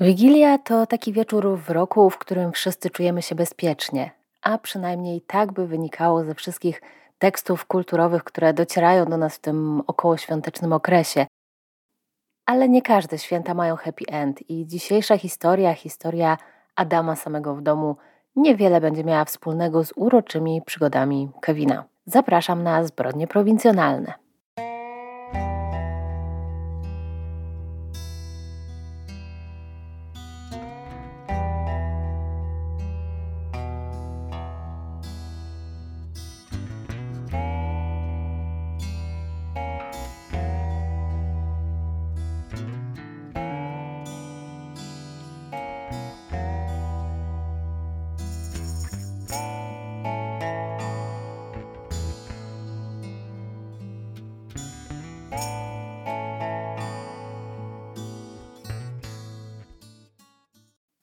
Wigilia to taki wieczór w roku, w którym wszyscy czujemy się bezpiecznie, a przynajmniej tak by wynikało ze wszystkich tekstów kulturowych, które docierają do nas w tym okołoświątecznym okresie. Ale nie każde święta mają happy end i dzisiejsza historia, historia Adama samego w domu, niewiele będzie miała wspólnego z uroczymi przygodami Kevina. Zapraszam na zbrodnie prowincjonalne.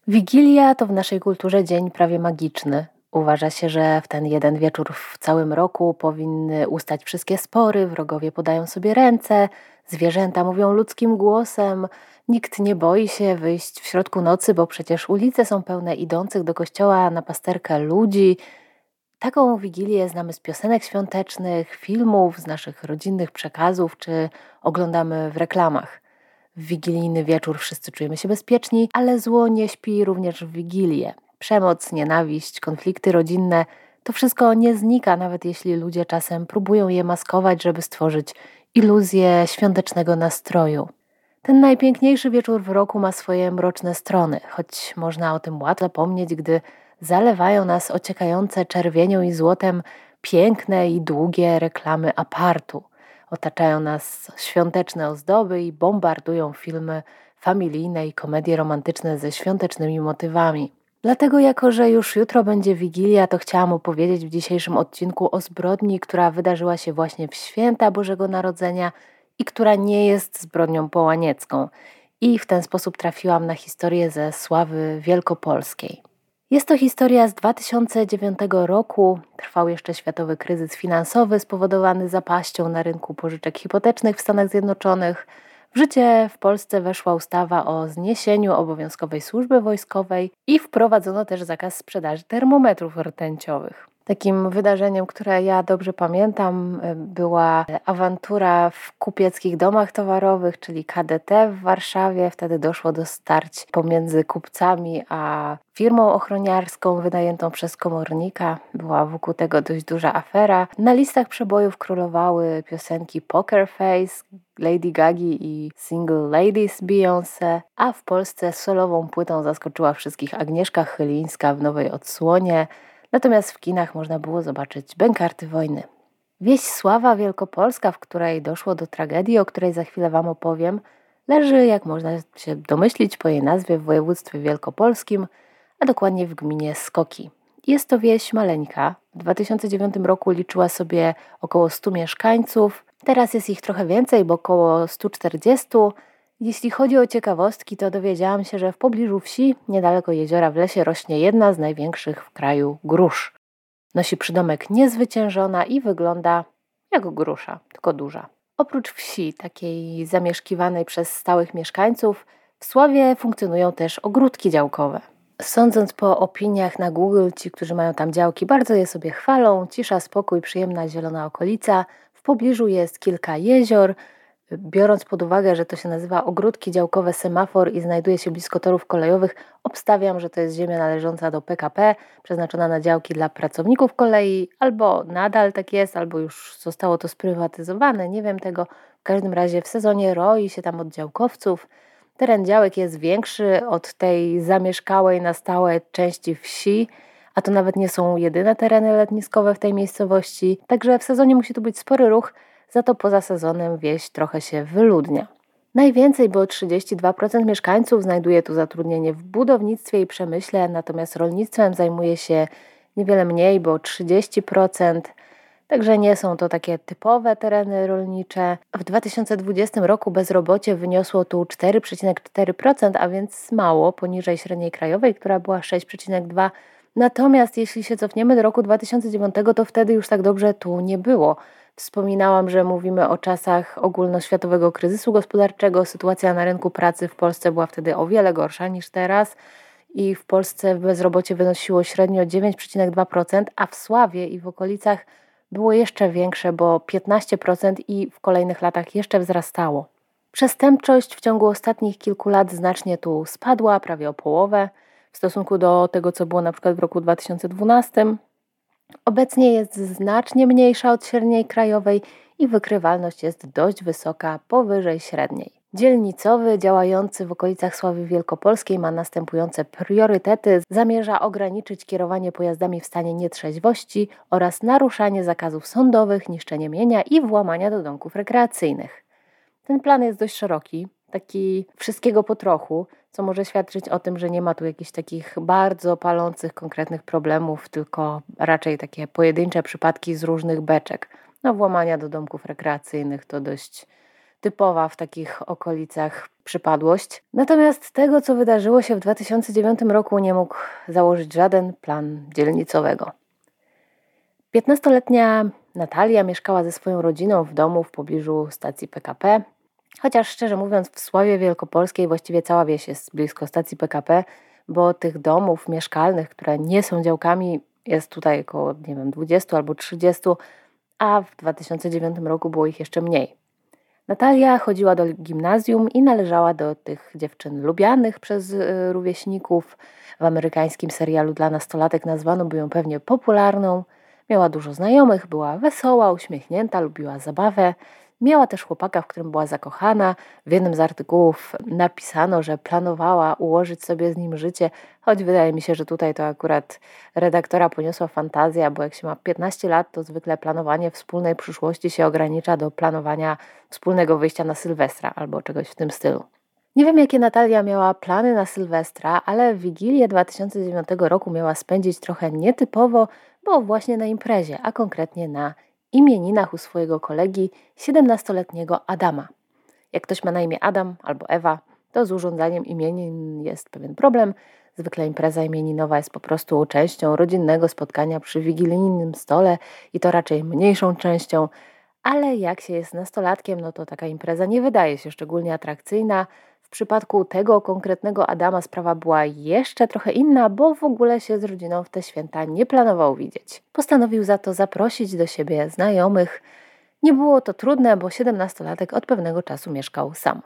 Wigilia to w naszej kulturze dzień prawie magiczny. Uważa się, że w ten jeden wieczór w całym roku powinny ustać wszystkie spory, wrogowie podają sobie ręce, zwierzęta mówią ludzkim głosem, nikt nie boi się wyjść w środku nocy, bo przecież ulice są pełne idących do kościoła na pasterkę ludzi. Taką wigilię znamy z piosenek świątecznych, filmów, z naszych rodzinnych przekazów, czy oglądamy w reklamach. W wigilijny wieczór wszyscy czujemy się bezpieczni, ale zło nie śpi również w wigilię. Przemoc, nienawiść, konflikty rodzinne to wszystko nie znika, nawet jeśli ludzie czasem próbują je maskować, żeby stworzyć iluzję świątecznego nastroju. Ten najpiękniejszy wieczór w roku ma swoje mroczne strony, choć można o tym łatwo zapomnieć, gdy zalewają nas ociekające czerwienią i złotem piękne i długie reklamy apartu – Otaczają nas świąteczne ozdoby i bombardują filmy familijne i komedie romantyczne ze świątecznymi motywami. Dlatego, jako że już jutro będzie Wigilia, to chciałam opowiedzieć w dzisiejszym odcinku o zbrodni, która wydarzyła się właśnie w święta Bożego Narodzenia i która nie jest zbrodnią połaniecką. I w ten sposób trafiłam na historię ze sławy wielkopolskiej. Jest to historia z 2009 roku. Trwał jeszcze światowy kryzys finansowy spowodowany zapaścią na rynku pożyczek hipotecznych w Stanach Zjednoczonych. W życie w Polsce weszła ustawa o zniesieniu obowiązkowej służby wojskowej i wprowadzono też zakaz sprzedaży termometrów rtęciowych. Takim wydarzeniem, które ja dobrze pamiętam, e, była awantura w kupieckich domach towarowych, czyli KDT w Warszawie. Wtedy doszło do starć pomiędzy kupcami a firmą ochroniarską wynajętą przez komornika. Była wokół tego dość duża afera. Na listach przebojów królowały piosenki Poker Face, Lady Gagi i Single Ladies Beyoncé, a w Polsce solową płytą zaskoczyła wszystkich Agnieszka Chylińska w nowej odsłonie. Natomiast w kinach można było zobaczyć Bękarty wojny. Wieś Sława Wielkopolska, w której doszło do tragedii, o której za chwilę Wam opowiem, leży, jak można się domyślić, po jej nazwie w województwie wielkopolskim, a dokładnie w gminie Skoki. Jest to wieś maleńka. W 2009 roku liczyła sobie około 100 mieszkańców. Teraz jest ich trochę więcej, bo około 140. Jeśli chodzi o ciekawostki, to dowiedziałam się, że w pobliżu wsi, niedaleko jeziora w lesie, rośnie jedna z największych w kraju grusz. Nosi przydomek niezwyciężona i wygląda jak grusza, tylko duża. Oprócz wsi, takiej zamieszkiwanej przez stałych mieszkańców, w Sławie funkcjonują też ogródki działkowe. Sądząc po opiniach na Google, ci, którzy mają tam działki, bardzo je sobie chwalą. Cisza, spokój, przyjemna zielona okolica. W pobliżu jest kilka jezior, Biorąc pod uwagę, że to się nazywa ogródki działkowe semafor i znajduje się blisko torów kolejowych, obstawiam, że to jest ziemia należąca do PKP, przeznaczona na działki dla pracowników kolei, albo nadal tak jest, albo już zostało to sprywatyzowane, nie wiem tego. W każdym razie w sezonie roi się tam od działkowców. Teren działek jest większy od tej zamieszkałej na stałe części wsi, a to nawet nie są jedyne tereny letniskowe w tej miejscowości, także w sezonie musi tu być spory ruch za to poza sezonem wieś trochę się wyludnia. Najwięcej, bo 32% mieszkańców znajduje tu zatrudnienie w budownictwie i przemyśle, natomiast rolnictwem zajmuje się niewiele mniej, bo 30%. Także nie są to takie typowe tereny rolnicze. W 2020 roku bezrobocie wyniosło tu 4,4%, a więc mało poniżej średniej krajowej, która była 6,2%. Natomiast jeśli się cofniemy do roku 2009, to wtedy już tak dobrze tu nie było. Wspominałam, że mówimy o czasach ogólnoświatowego kryzysu gospodarczego. Sytuacja na rynku pracy w Polsce była wtedy o wiele gorsza niż teraz i w Polsce bezrobocie wynosiło średnio 9,2%, a w Sławie i w okolicach było jeszcze większe, bo 15% i w kolejnych latach jeszcze wzrastało. Przestępczość w ciągu ostatnich kilku lat znacznie tu spadła, prawie o połowę w stosunku do tego, co było na przykład w roku 2012. Obecnie jest znacznie mniejsza od średniej krajowej i wykrywalność jest dość wysoka, powyżej średniej. Dzielnicowy, działający w okolicach Sławy Wielkopolskiej, ma następujące priorytety. Zamierza ograniczyć kierowanie pojazdami w stanie nietrzeźwości oraz naruszanie zakazów sądowych, niszczenie mienia i włamania do domków rekreacyjnych. Ten plan jest dość szeroki, taki wszystkiego po trochu, co może świadczyć o tym, że nie ma tu jakichś takich bardzo palących, konkretnych problemów, tylko raczej takie pojedyncze przypadki z różnych beczek. No, włamania do domków rekreacyjnych to dość typowa w takich okolicach przypadłość. Natomiast tego, co wydarzyło się w 2009 roku, nie mógł założyć żaden plan dzielnicowego. 15-letnia Natalia mieszkała ze swoją rodziną w domu w pobliżu stacji PKP. Chociaż szczerze mówiąc, w Sławie Wielkopolskiej właściwie cała wieś jest blisko stacji PKP, bo tych domów mieszkalnych, które nie są działkami, jest tutaj około, nie wiem, 20 albo 30, a w 2009 roku było ich jeszcze mniej. Natalia chodziła do gimnazjum i należała do tych dziewczyn lubianych przez y, rówieśników. W amerykańskim serialu dla nastolatek nazwano by ją pewnie popularną. Miała dużo znajomych, była wesoła, uśmiechnięta, lubiła zabawę. Miała też chłopaka, w którym była zakochana. W jednym z artykułów napisano, że planowała ułożyć sobie z nim życie, choć wydaje mi się, że tutaj to akurat redaktora poniosła fantazja, bo jak się ma 15 lat, to zwykle planowanie wspólnej przyszłości się ogranicza do planowania wspólnego wyjścia na Sylwestra albo czegoś w tym stylu. Nie wiem, jakie Natalia miała plany na Sylwestra, ale Wigilię 2009 roku miała spędzić trochę nietypowo, bo właśnie na imprezie, a konkretnie na imieninach u swojego kolegi 17-letniego Adama. Jak ktoś ma na imię Adam albo Ewa, to z urządzaniem imienin jest pewien problem. Zwykle impreza imieninowa jest po prostu częścią rodzinnego spotkania przy wigilijnym stole i to raczej mniejszą częścią, ale jak się jest nastolatkiem, no to taka impreza nie wydaje się szczególnie atrakcyjna, w przypadku tego konkretnego Adama sprawa była jeszcze trochę inna, bo w ogóle się z rodziną w te święta nie planował widzieć. Postanowił za to zaprosić do siebie znajomych. Nie było to trudne, bo siedemnastolatek od pewnego czasu mieszkał sam.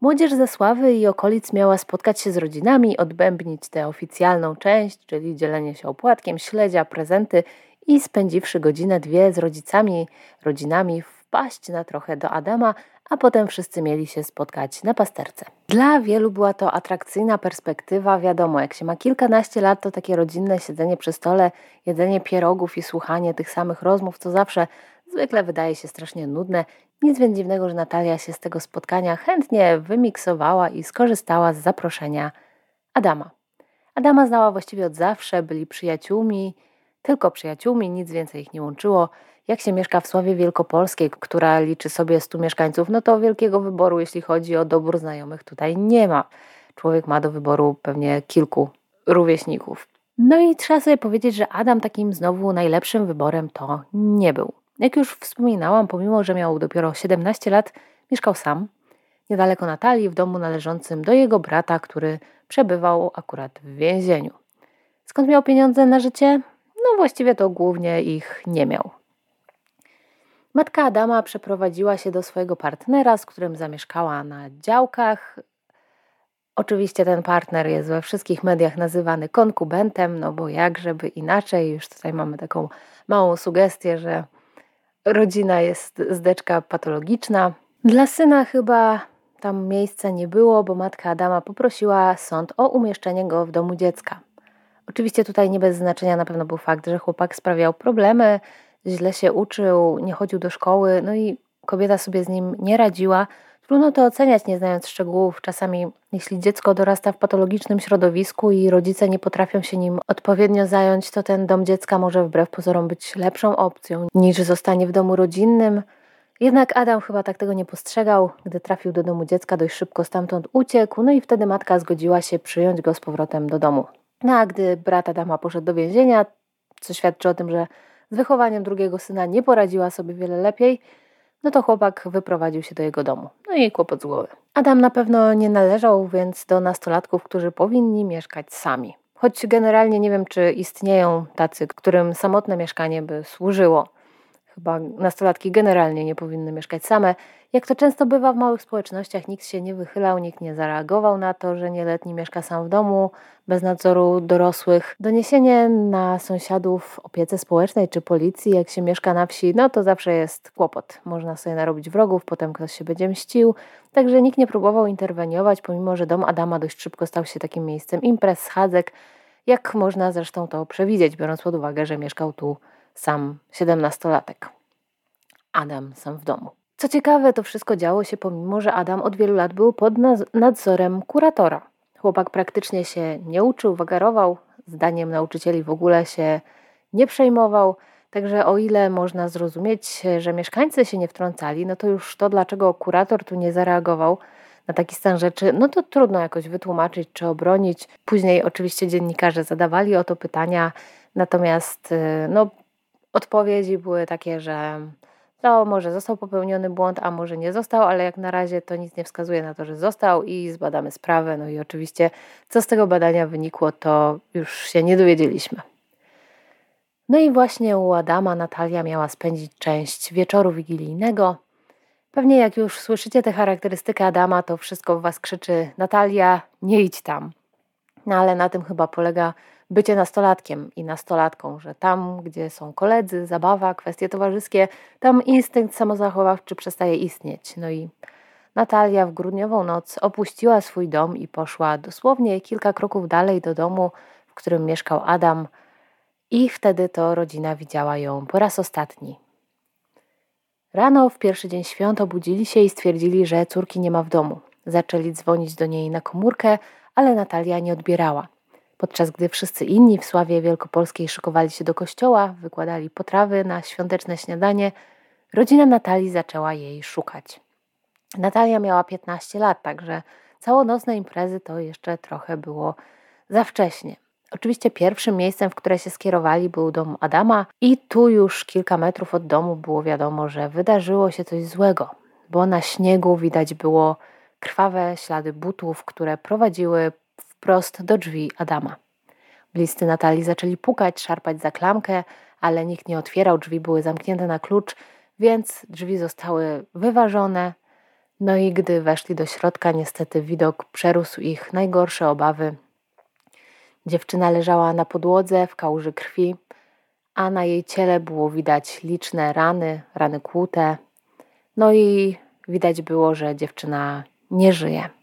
Młodzież ze Sławy i okolic miała spotkać się z rodzinami, odbębnić tę oficjalną część, czyli dzielenie się opłatkiem, śledzia, prezenty i spędziwszy godzinę, dwie z rodzicami, rodzinami, wpaść na trochę do Adama, a potem wszyscy mieli się spotkać na pasterce. Dla wielu była to atrakcyjna perspektywa. Wiadomo, jak się ma kilkanaście lat, to takie rodzinne siedzenie przy stole, jedzenie pierogów i słuchanie tych samych rozmów, co zawsze zwykle wydaje się strasznie nudne. Nic więc dziwnego, że Natalia się z tego spotkania chętnie wymiksowała i skorzystała z zaproszenia Adama. Adama znała właściwie od zawsze, byli przyjaciółmi, tylko przyjaciółmi, nic więcej ich nie łączyło jak się mieszka w Sławie Wielkopolskiej, która liczy sobie 100 mieszkańców, no to wielkiego wyboru, jeśli chodzi o dobór znajomych, tutaj nie ma. Człowiek ma do wyboru pewnie kilku rówieśników. No i trzeba sobie powiedzieć, że Adam takim znowu najlepszym wyborem to nie był. Jak już wspominałam, pomimo że miał dopiero 17 lat, mieszkał sam, niedaleko Natalii, w domu należącym do jego brata, który przebywał akurat w więzieniu. Skąd miał pieniądze na życie? No właściwie to głównie ich nie miał. Matka Adama przeprowadziła się do swojego partnera, z którym zamieszkała na działkach. Oczywiście ten partner jest we wszystkich mediach nazywany konkubentem, no bo jak żeby inaczej, już tutaj mamy taką małą sugestię, że rodzina jest zdeczka patologiczna. Dla syna chyba tam miejsca nie było, bo matka Adama poprosiła sąd o umieszczenie go w domu dziecka. Oczywiście tutaj nie bez znaczenia na pewno był fakt, że chłopak sprawiał problemy, źle się uczył, nie chodził do szkoły, no i kobieta sobie z nim nie radziła. Trudno to oceniać, nie znając szczegółów. Czasami, jeśli dziecko dorasta w patologicznym środowisku i rodzice nie potrafią się nim odpowiednio zająć, to ten dom dziecka może wbrew pozorom być lepszą opcją niż zostanie w domu rodzinnym. Jednak Adam chyba tak tego nie postrzegał. Gdy trafił do domu dziecka, dość szybko stamtąd uciekł, no i wtedy matka zgodziła się przyjąć go z powrotem do domu. No a gdy brat Adama poszedł do więzienia, co świadczy o tym, że z wychowaniem drugiego syna nie poradziła sobie wiele lepiej, no to chłopak wyprowadził się do jego domu. No i kłopot z głowy. Adam na pewno nie należał więc do nastolatków, którzy powinni mieszkać sami. Choć generalnie nie wiem, czy istnieją tacy, którym samotne mieszkanie by służyło. Chyba nastolatki generalnie nie powinny mieszkać same. Jak to często bywa w małych społecznościach, nikt się nie wychylał, nikt nie zareagował na to, że nieletni mieszka sam w domu, bez nadzoru dorosłych. Doniesienie na sąsiadów opiece społecznej czy policji, jak się mieszka na wsi, no to zawsze jest kłopot. Można sobie narobić wrogów, potem ktoś się będzie mścił. Także nikt nie próbował interweniować, pomimo że dom Adama dość szybko stał się takim miejscem imprez, schadzek, jak można zresztą to przewidzieć, biorąc pod uwagę, że mieszkał tu sam siedemnastolatek. Adam sam w domu. Co ciekawe, to wszystko działo się pomimo, że Adam od wielu lat był pod nadzorem kuratora. Chłopak praktycznie się nie uczył, wagarował, zdaniem nauczycieli w ogóle się nie przejmował. Także o ile można zrozumieć, że mieszkańcy się nie wtrącali, no to już to, dlaczego kurator tu nie zareagował na taki stan rzeczy, no to trudno jakoś wytłumaczyć czy obronić. Później oczywiście dziennikarze zadawali o to pytania, natomiast no, odpowiedzi były takie, że to może został popełniony błąd, a może nie został, ale jak na razie to nic nie wskazuje na to, że został i zbadamy sprawę. No i oczywiście, co z tego badania wynikło, to już się nie dowiedzieliśmy. No i właśnie u Adama Natalia miała spędzić część wieczoru wigilijnego. Pewnie jak już słyszycie tę charakterystykę Adama, to wszystko w was krzyczy Natalia, nie idź tam. No ale na tym chyba polega bycie nastolatkiem i nastolatką, że tam, gdzie są koledzy, zabawa, kwestie towarzyskie, tam instynkt samozachowawczy przestaje istnieć. No i Natalia w grudniową noc opuściła swój dom i poszła dosłownie kilka kroków dalej do domu, w którym mieszkał Adam, i wtedy to rodzina widziała ją po raz ostatni. Rano w pierwszy dzień świąt obudzili się i stwierdzili, że córki nie ma w domu. Zaczęli dzwonić do niej na komórkę, ale Natalia nie odbierała. Podczas gdy wszyscy inni w Sławie Wielkopolskiej szykowali się do kościoła, wykładali potrawy na świąteczne śniadanie, rodzina Natalii zaczęła jej szukać. Natalia miała 15 lat, także całonocne imprezy to jeszcze trochę było za wcześnie. Oczywiście pierwszym miejscem, w które się skierowali, był dom Adama, i tu już kilka metrów od domu było wiadomo, że wydarzyło się coś złego, bo na śniegu widać było krwawe ślady butów, które prowadziły wprost do drzwi Adama. Bliscy Natalii zaczęli pukać, szarpać za klamkę, ale nikt nie otwierał, drzwi były zamknięte na klucz, więc drzwi zostały wyważone. No i gdy weszli do środka, niestety widok przerósł ich najgorsze obawy. Dziewczyna leżała na podłodze w kałuży krwi, a na jej ciele było widać liczne rany, rany kłute. No i widać było, że dziewczyna nie żyje.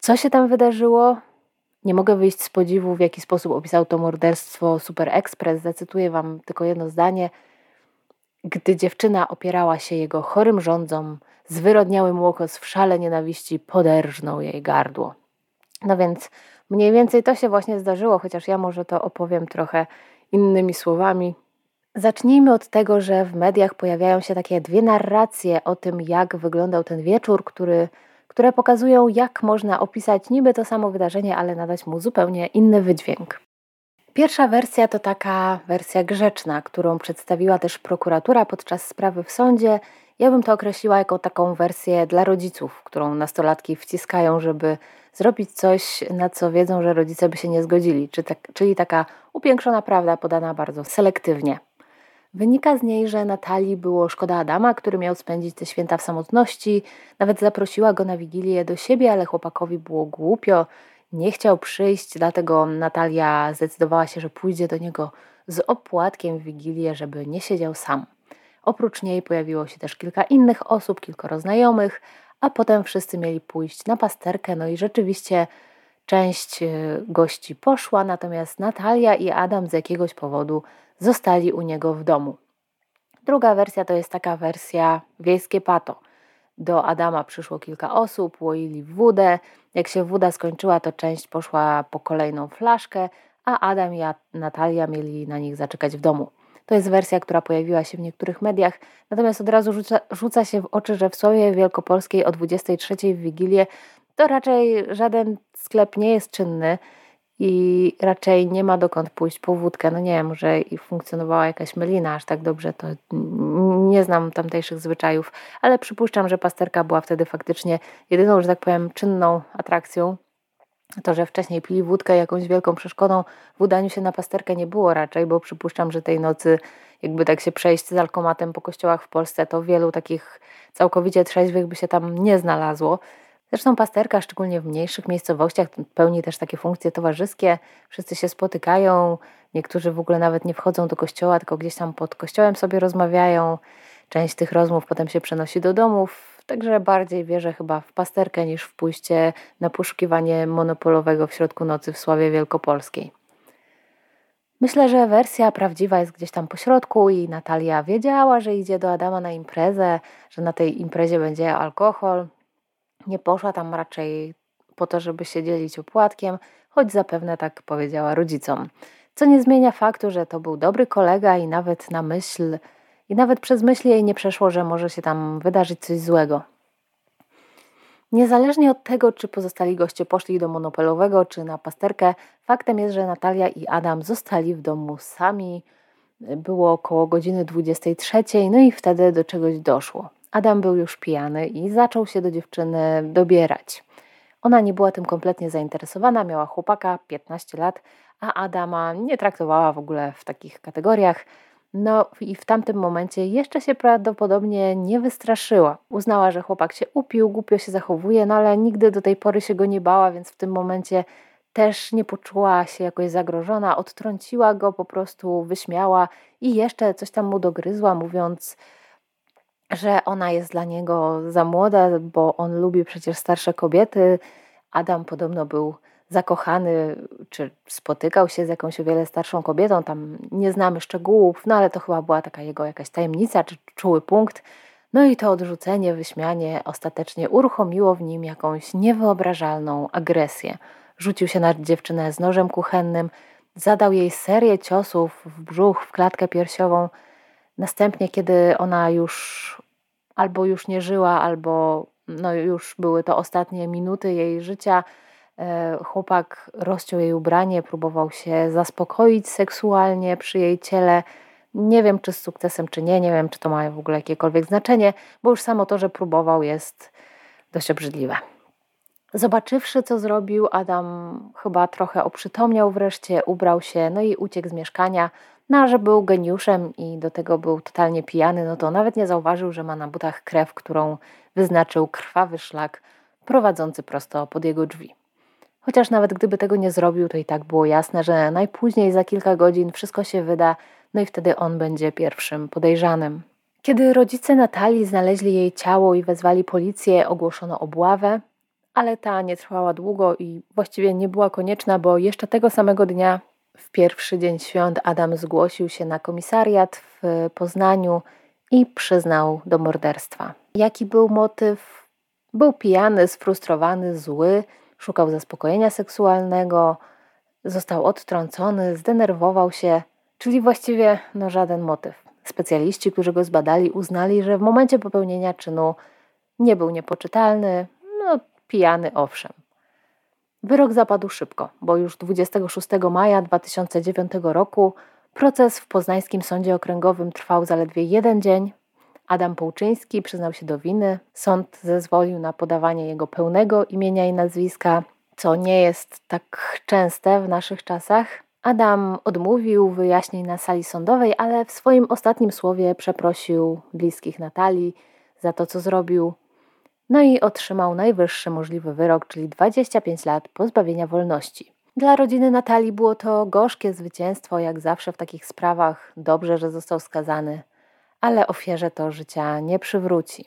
Co się tam wydarzyło? Nie mogę wyjść z podziwu, w jaki sposób opisał to morderstwo Super Express. Zacytuję Wam tylko jedno zdanie. Gdy dziewczyna opierała się jego chorym rządzom, zwyrodniały młokos w szale nienawiści poderżnął jej gardło. No więc mniej więcej to się właśnie zdarzyło, chociaż ja może to opowiem trochę innymi słowami. Zacznijmy od tego, że w mediach pojawiają się takie dwie narracje o tym, jak wyglądał ten wieczór, który które pokazują, jak można opisać niby to samo wydarzenie, ale nadać mu zupełnie inny wydźwięk. Pierwsza wersja to taka wersja grzeczna, którą przedstawiła też prokuratura podczas sprawy w sądzie. Ja bym to określiła jako taką wersję dla rodziców, którą nastolatki wciskają, żeby zrobić coś, na co wiedzą, że rodzice by się nie zgodzili, czyli taka upiększona prawda podana bardzo selektywnie. Wynika z niej, że Natalii było szkoda Adama, który miał spędzić te święta w samotności. Nawet zaprosiła go na wigilię do siebie, ale chłopakowi było głupio. Nie chciał przyjść, dlatego Natalia zdecydowała się, że pójdzie do niego z opłatkiem w wigilię, żeby nie siedział sam. Oprócz niej pojawiło się też kilka innych osób, kilkoro znajomych, a potem wszyscy mieli pójść na pasterkę. No i rzeczywiście część e, gości poszła, natomiast Natalia i Adam z jakiegoś powodu zostali u niego w domu. Druga wersja to jest taka wersja wiejskie pato. Do Adama przyszło kilka osób, łoili wódę. Jak się woda skończyła, to część poszła po kolejną flaszkę, a Adam i Natalia mieli na nich zaczekać w domu. To jest wersja, która pojawiła się w niektórych mediach, natomiast od razu rzuca, rzuca się w oczy, że w Słowie Wielkopolskiej o 23 w Wigilię to raczej żaden sklep nie jest czynny i raczej nie ma dokąd pójść po wódkę. No nie wiem, może i funkcjonowała jakaś melina aż tak dobrze, to nie znam tamtejszych zwyczajów, ale przypuszczam, że pasterka była wtedy faktycznie jedyną, że tak powiem, czynną atrakcją. To, że wcześniej pili wódkę, jakąś wielką przeszkodą w udaniu się na pasterkę nie było raczej, bo przypuszczam, że tej nocy, jakby tak się przejść z alkomatem po kościołach w Polsce, to wielu takich całkowicie trzeźwych by się tam nie znalazło. Zresztą pasterka, szczególnie w mniejszych miejscowościach, pełni też takie funkcje towarzyskie. Wszyscy się spotykają, niektórzy w ogóle nawet nie wchodzą do kościoła, tylko gdzieś tam pod kościołem sobie rozmawiają. Część tych rozmów potem się przenosi do domów. Także bardziej wierzę chyba w pasterkę niż w pójście na poszukiwanie monopolowego w środku nocy w Sławie Wielkopolskiej. Myślę, że wersja prawdziwa jest gdzieś tam po środku i Natalia wiedziała, że idzie do Adama na imprezę, że na tej imprezie będzie alkohol, nie poszła tam raczej po to, żeby się dzielić opłatkiem, choć zapewne tak powiedziała rodzicom. Co nie zmienia faktu, że to był dobry kolega i nawet na myśl, i nawet przez myśl jej nie przeszło, że może się tam wydarzyć coś złego. Niezależnie od tego, czy pozostali goście poszli do monopolowego, czy na pasterkę, faktem jest, że Natalia i Adam zostali w domu sami. Było około godziny 23, no i wtedy do czegoś doszło. Adam był już pijany i zaczął się do dziewczyny dobierać. Ona nie była tym kompletnie zainteresowana, miała chłopaka 15 lat, a Adama nie traktowała w ogóle w takich kategoriach. No i w tamtym momencie jeszcze się prawdopodobnie nie wystraszyła. Uznała, że chłopak się upił, głupio się zachowuje, no ale nigdy do tej pory się go nie bała, więc w tym momencie też nie poczuła się jakoś zagrożona, odtrąciła go, po prostu wyśmiała i jeszcze coś tam mu dogryzła, mówiąc, że ona jest dla niego za młoda, bo on lubi przecież starsze kobiety. Adam podobno był zakochany, czy spotykał się z jakąś o wiele starszą kobietą, tam nie znamy szczegółów, no ale to chyba była taka jego jakaś tajemnica, czy czuły punkt. No i to odrzucenie, wyśmianie ostatecznie uruchomiło w nim jakąś niewyobrażalną agresję. Rzucił się na dziewczynę z nożem kuchennym, zadał jej serię ciosów w brzuch, w klatkę piersiową. Następnie, kiedy ona już albo już nie żyła, albo no już były to ostatnie minuty jej życia, e, chłopak rozciął jej ubranie, próbował się zaspokoić seksualnie przy jej ciele. Nie wiem, czy z sukcesem, czy nie, nie wiem, czy to ma w ogóle jakiekolwiek znaczenie, bo już samo to, że próbował, jest dość obrzydliwe. Zobaczywszy, co zrobił, Adam chyba trochę oprzytomniał wreszcie, ubrał się, no i uciekł z mieszkania. No a że był geniuszem i do tego był totalnie pijany, no to nawet nie zauważył, że ma na butach krew, którą wyznaczył krwawy szlak prowadzący prosto pod jego drzwi. Chociaż nawet gdyby tego nie zrobił, to i tak było jasne, że najpóźniej za kilka godzin wszystko się wyda, no i wtedy on będzie pierwszym podejrzanym. Kiedy rodzice Natalii znaleźli jej ciało i wezwali policję, ogłoszono obławę, ale ta nie trwała długo i właściwie nie była konieczna, bo jeszcze tego samego dnia w pierwszy dzień świąt Adam zgłosił się na komisariat w Poznaniu i przyznał do morderstwa. Jaki był motyw? Był pijany, sfrustrowany, zły, szukał zaspokojenia seksualnego, został odtrącony, zdenerwował się, czyli właściwie no, żaden motyw. Specjaliści, którzy go zbadali, uznali, że w momencie popełnienia czynu nie był niepoczytalny, no pijany owszem. Wyrok zapadł szybko, bo już 26 maja 2009 roku proces w poznańskim sądzie okręgowym trwał zaledwie jeden dzień. Adam Połczyński przyznał się do winy. Sąd zezwolił na podawanie jego pełnego imienia i nazwiska, co nie jest tak częste w naszych czasach. Adam odmówił wyjaśnień na sali sądowej, ale w swoim ostatnim słowie przeprosił bliskich Natalii za to, co zrobił. No i otrzymał najwyższy możliwy wyrok, czyli 25 lat pozbawienia wolności. Dla rodziny Natalii było to gorzkie zwycięstwo, jak zawsze w takich sprawach. Dobrze, że został skazany, ale ofierze to życia nie przywróci.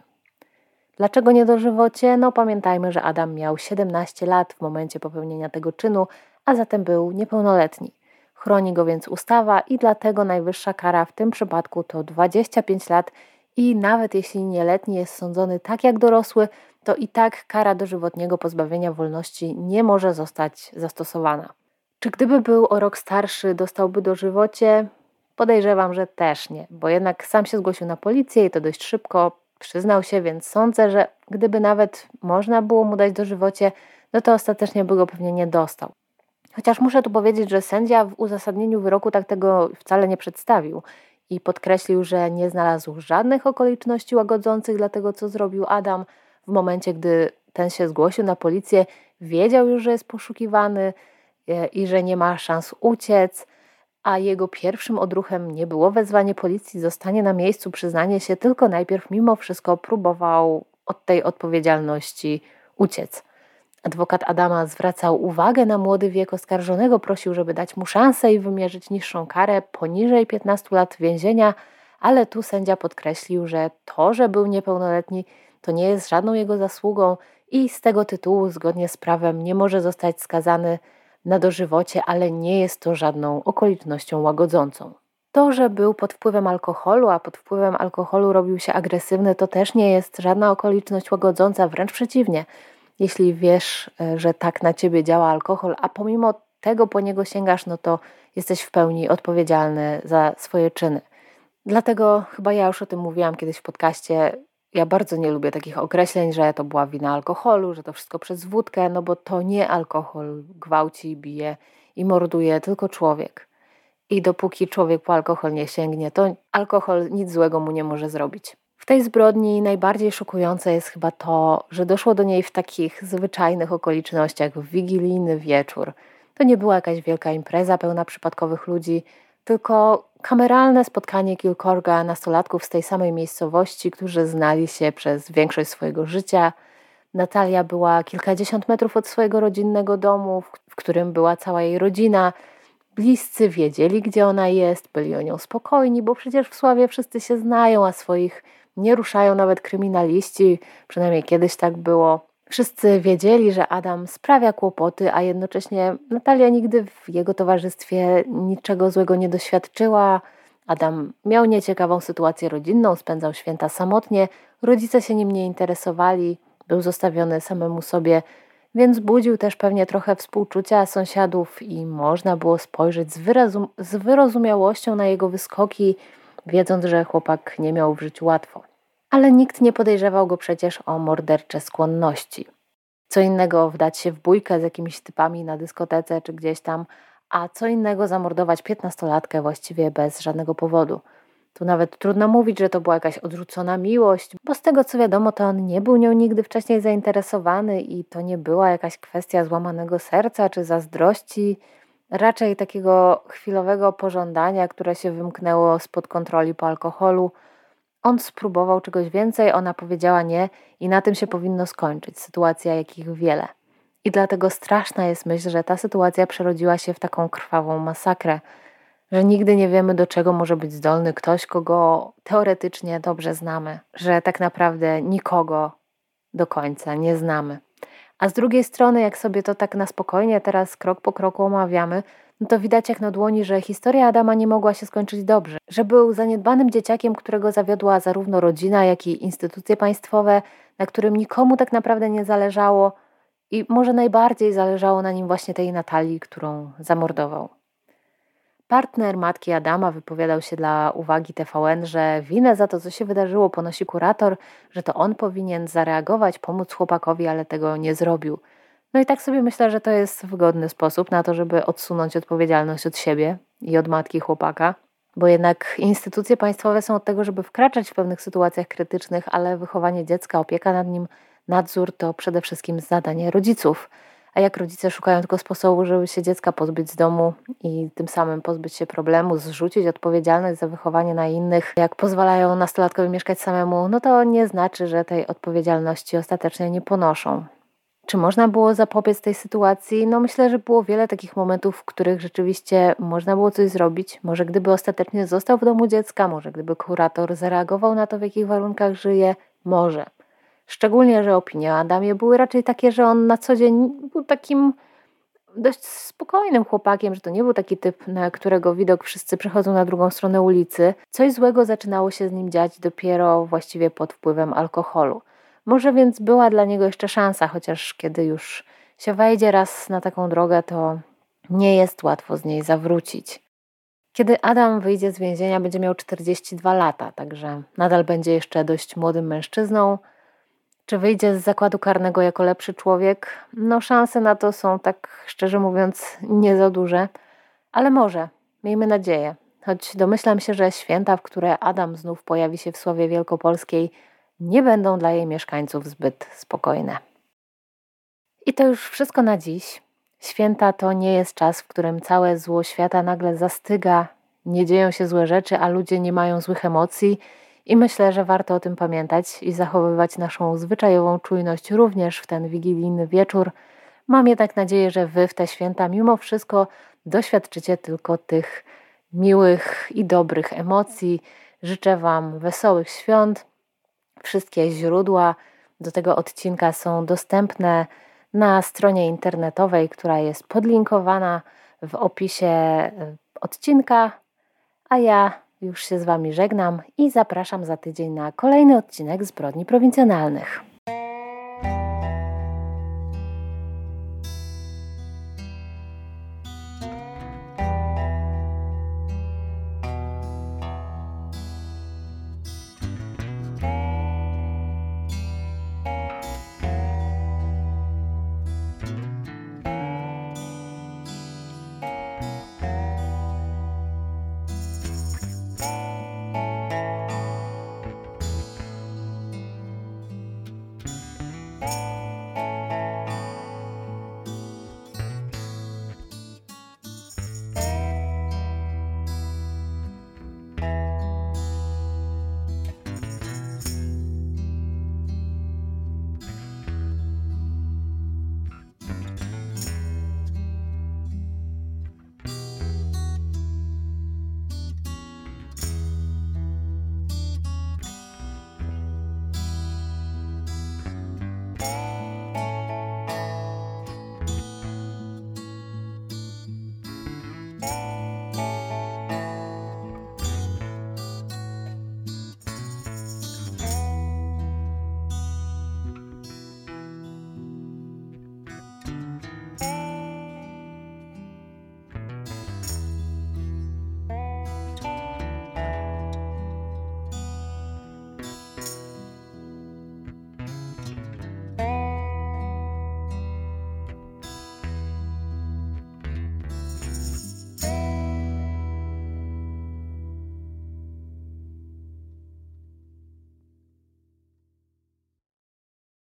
Dlaczego nie dożywocie? No pamiętajmy, że Adam miał 17 lat w momencie popełnienia tego czynu, a zatem był niepełnoletni. Chroni go więc ustawa i dlatego najwyższa kara w tym przypadku to 25 lat i nawet jeśli nieletni jest sądzony tak jak dorosły, to i tak kara dożywotniego pozbawienia wolności nie może zostać zastosowana. Czy gdyby był o rok starszy, dostałby dożywocie? Podejrzewam, że też nie, bo jednak sam się zgłosił na policję i to dość szybko przyznał się, więc sądzę, że gdyby nawet można było mu dać dożywocie, no to ostatecznie by go pewnie nie dostał. Chociaż muszę tu powiedzieć, że sędzia w uzasadnieniu wyroku tak tego wcale nie przedstawił i podkreślił, że nie znalazł żadnych okoliczności łagodzących dla tego, co zrobił Adam. W momencie, gdy ten się zgłosił na policję, wiedział już, że jest poszukiwany e, i że nie ma szans uciec, a jego pierwszym odruchem nie było wezwanie policji, zostanie na miejscu, przyznanie się, tylko najpierw mimo wszystko próbował od tej odpowiedzialności uciec. Adwokat Adama zwracał uwagę na młody wiek oskarżonego, prosił, żeby dać mu szansę i wymierzyć niższą karę poniżej 15 lat więzienia, ale tu sędzia podkreślił, że to, że był niepełnoletni, to nie jest żadną jego zasługą i z tego tytułu, zgodnie z prawem, nie może zostać skazany na dożywocie, ale nie jest to żadną okolicznością łagodzącą. To, że był pod wpływem alkoholu, a pod wpływem alkoholu robił się agresywny, to też nie jest żadna okoliczność łagodząca, wręcz przeciwnie. Jeśli wiesz, e, że tak na ciebie działa alkohol, a pomimo tego po niego sięgasz, no to jesteś w pełni odpowiedzialny za swoje czyny. Dlatego chyba ja już o tym mówiłam kiedyś w podcaście. Ja bardzo nie lubię takich określeń, że to była wina alkoholu, że to wszystko przez wódkę, no bo to nie alkohol gwałci, bije i morduje, tylko człowiek. I dopóki człowiek po alkohol nie sięgnie, to alkohol nic złego mu nie może zrobić. W tej zbrodni najbardziej szokujące jest chyba to, że doszło do niej w takich zwyczajnych okolicznościach, w wigilijny wieczór. To nie była jakaś wielka impreza pełna przypadkowych ludzi, tylko kameralne spotkanie kilkorga nastolatków z tej samej miejscowości, którzy znali się przez większość swojego życia. Natalia była kilkadziesiąt metrów od swojego rodzinnego domu, w którym była cała jej rodzina. Bliscy wiedzieli, gdzie ona jest, byli o nią spokojni, bo przecież w Sławie wszyscy się znają, a swoich nie ruszają nawet kryminaliści, przynajmniej kiedyś tak było. Wszyscy wiedzieli, że Adam sprawia kłopoty, a jednocześnie Natalia nigdy w jego towarzystwie niczego złego nie doświadczyła. Adam miał nieciekawą sytuację rodzinną, spędzał święta samotnie, rodzice się nim nie interesowali, był zostawiony samemu sobie, więc budził też pewnie trochę współczucia sąsiadów i można było spojrzeć z, z wyrozumiałością na jego wyskoki, wiedząc, że chłopak nie miał w życiu łatwo. Ale nikt nie podejrzewał go przecież o mordercze skłonności. Co innego wdać się w bójkę z jakimiś typami na dyskotece czy gdzieś tam, a co innego zamordować piętnastolatkę właściwie bez żadnego powodu. Tu nawet trudno mówić, że to była jakaś odrzucona miłość, bo z tego co wiadomo, to on nie był nią nigdy wcześniej zainteresowany i to nie była jakaś kwestia złamanego serca czy zazdrości, raczej takiego chwilowego pożądania, które się wymknęło spod kontroli po alkoholu. On spróbował czegoś więcej, ona powiedziała nie i na tym się powinno skończyć. Sytuacja, jakich wiele. I dlatego straszna jest myśl, że ta sytuacja przerodziła się w taką krwawą masakrę, że nigdy nie wiemy, do czego może być zdolny ktoś, kogo teoretycznie dobrze znamy, że tak naprawdę nikogo do końca nie znamy. A z drugiej strony, jak sobie to tak na spokojnie teraz krok po kroku omawiamy, no to widać jak na dłoni, że historia Adama nie mogła się skończyć dobrze. Że był zaniedbanym dzieciakiem, którego zawiodła zarówno rodzina, jak i instytucje państwowe, na którym nikomu tak naprawdę nie zależało i może najbardziej zależało na nim właśnie tej Natalii, którą zamordował. Partner matki Adama wypowiadał się dla uwagi TVN, że winę za to, co się wydarzyło, ponosi kurator, że to on powinien zareagować, pomóc chłopakowi, ale tego nie zrobił. No i tak sobie myślę, że to jest wygodny sposób na to, żeby odsunąć odpowiedzialność od siebie i od matki chłopaka, bo jednak instytucje państwowe są od tego, żeby wkraczać w pewnych sytuacjach krytycznych, ale wychowanie dziecka, opieka nad nim, nadzór to przede wszystkim zadanie rodziców. A jak rodzice szukają tylko sposobu, żeby się dziecka pozbyć z domu i tym samym pozbyć się problemu, zrzucić odpowiedzialność za wychowanie na innych, jak pozwalają nastolatkowi mieszkać samemu, no to nie znaczy, że tej odpowiedzialności ostatecznie nie ponoszą. Czy można było zapobiec tej sytuacji? No myślę, że było wiele takich momentów, w których rzeczywiście można było coś zrobić. Może gdyby ostatecznie został w domu dziecka, może gdyby kurator zareagował na to, w jakich warunkach żyje, może. Szczególnie, że opinie o Adamie były raczej takie, że on na co dzień był takim dość spokojnym chłopakiem, że to nie był taki typ, na którego widok wszyscy przechodzą na drugą stronę ulicy. Coś złego zaczynało się z nim dziać dopiero właściwie pod wpływem alkoholu. Może więc była dla niego jeszcze szansa, chociaż kiedy już się wejdzie raz na taką drogę, to nie jest łatwo z niej zawrócić. Kiedy Adam wyjdzie z więzienia, będzie miał 42 lata, także nadal będzie jeszcze dość młodym mężczyzną. Czy wyjdzie z zakładu karnego jako lepszy człowiek? No, szanse na to są, tak szczerze mówiąc, nie za duże, ale może, miejmy nadzieję. Choć domyślam się, że święta, w które Adam znów pojawi się w Słowie Wielkopolskiej, nie będą dla jej mieszkańców zbyt spokojne. I to już wszystko na dziś. Święta to nie jest czas, w którym całe zło świata nagle zastyga, nie dzieją się złe rzeczy, a ludzie nie mają złych emocji. I myślę, że warto o tym pamiętać i zachowywać naszą zwyczajową czujność również w ten wigilijny wieczór. Mam jednak nadzieję, że Wy w te święta mimo wszystko doświadczycie tylko tych miłych i dobrych emocji. Życzę Wam wesołych świąt. Wszystkie źródła do tego odcinka są dostępne na stronie internetowej, która jest podlinkowana w opisie odcinka. A ja już się z Wami żegnam i zapraszam za tydzień na kolejny odcinek Zbrodni Prowincjonalnych.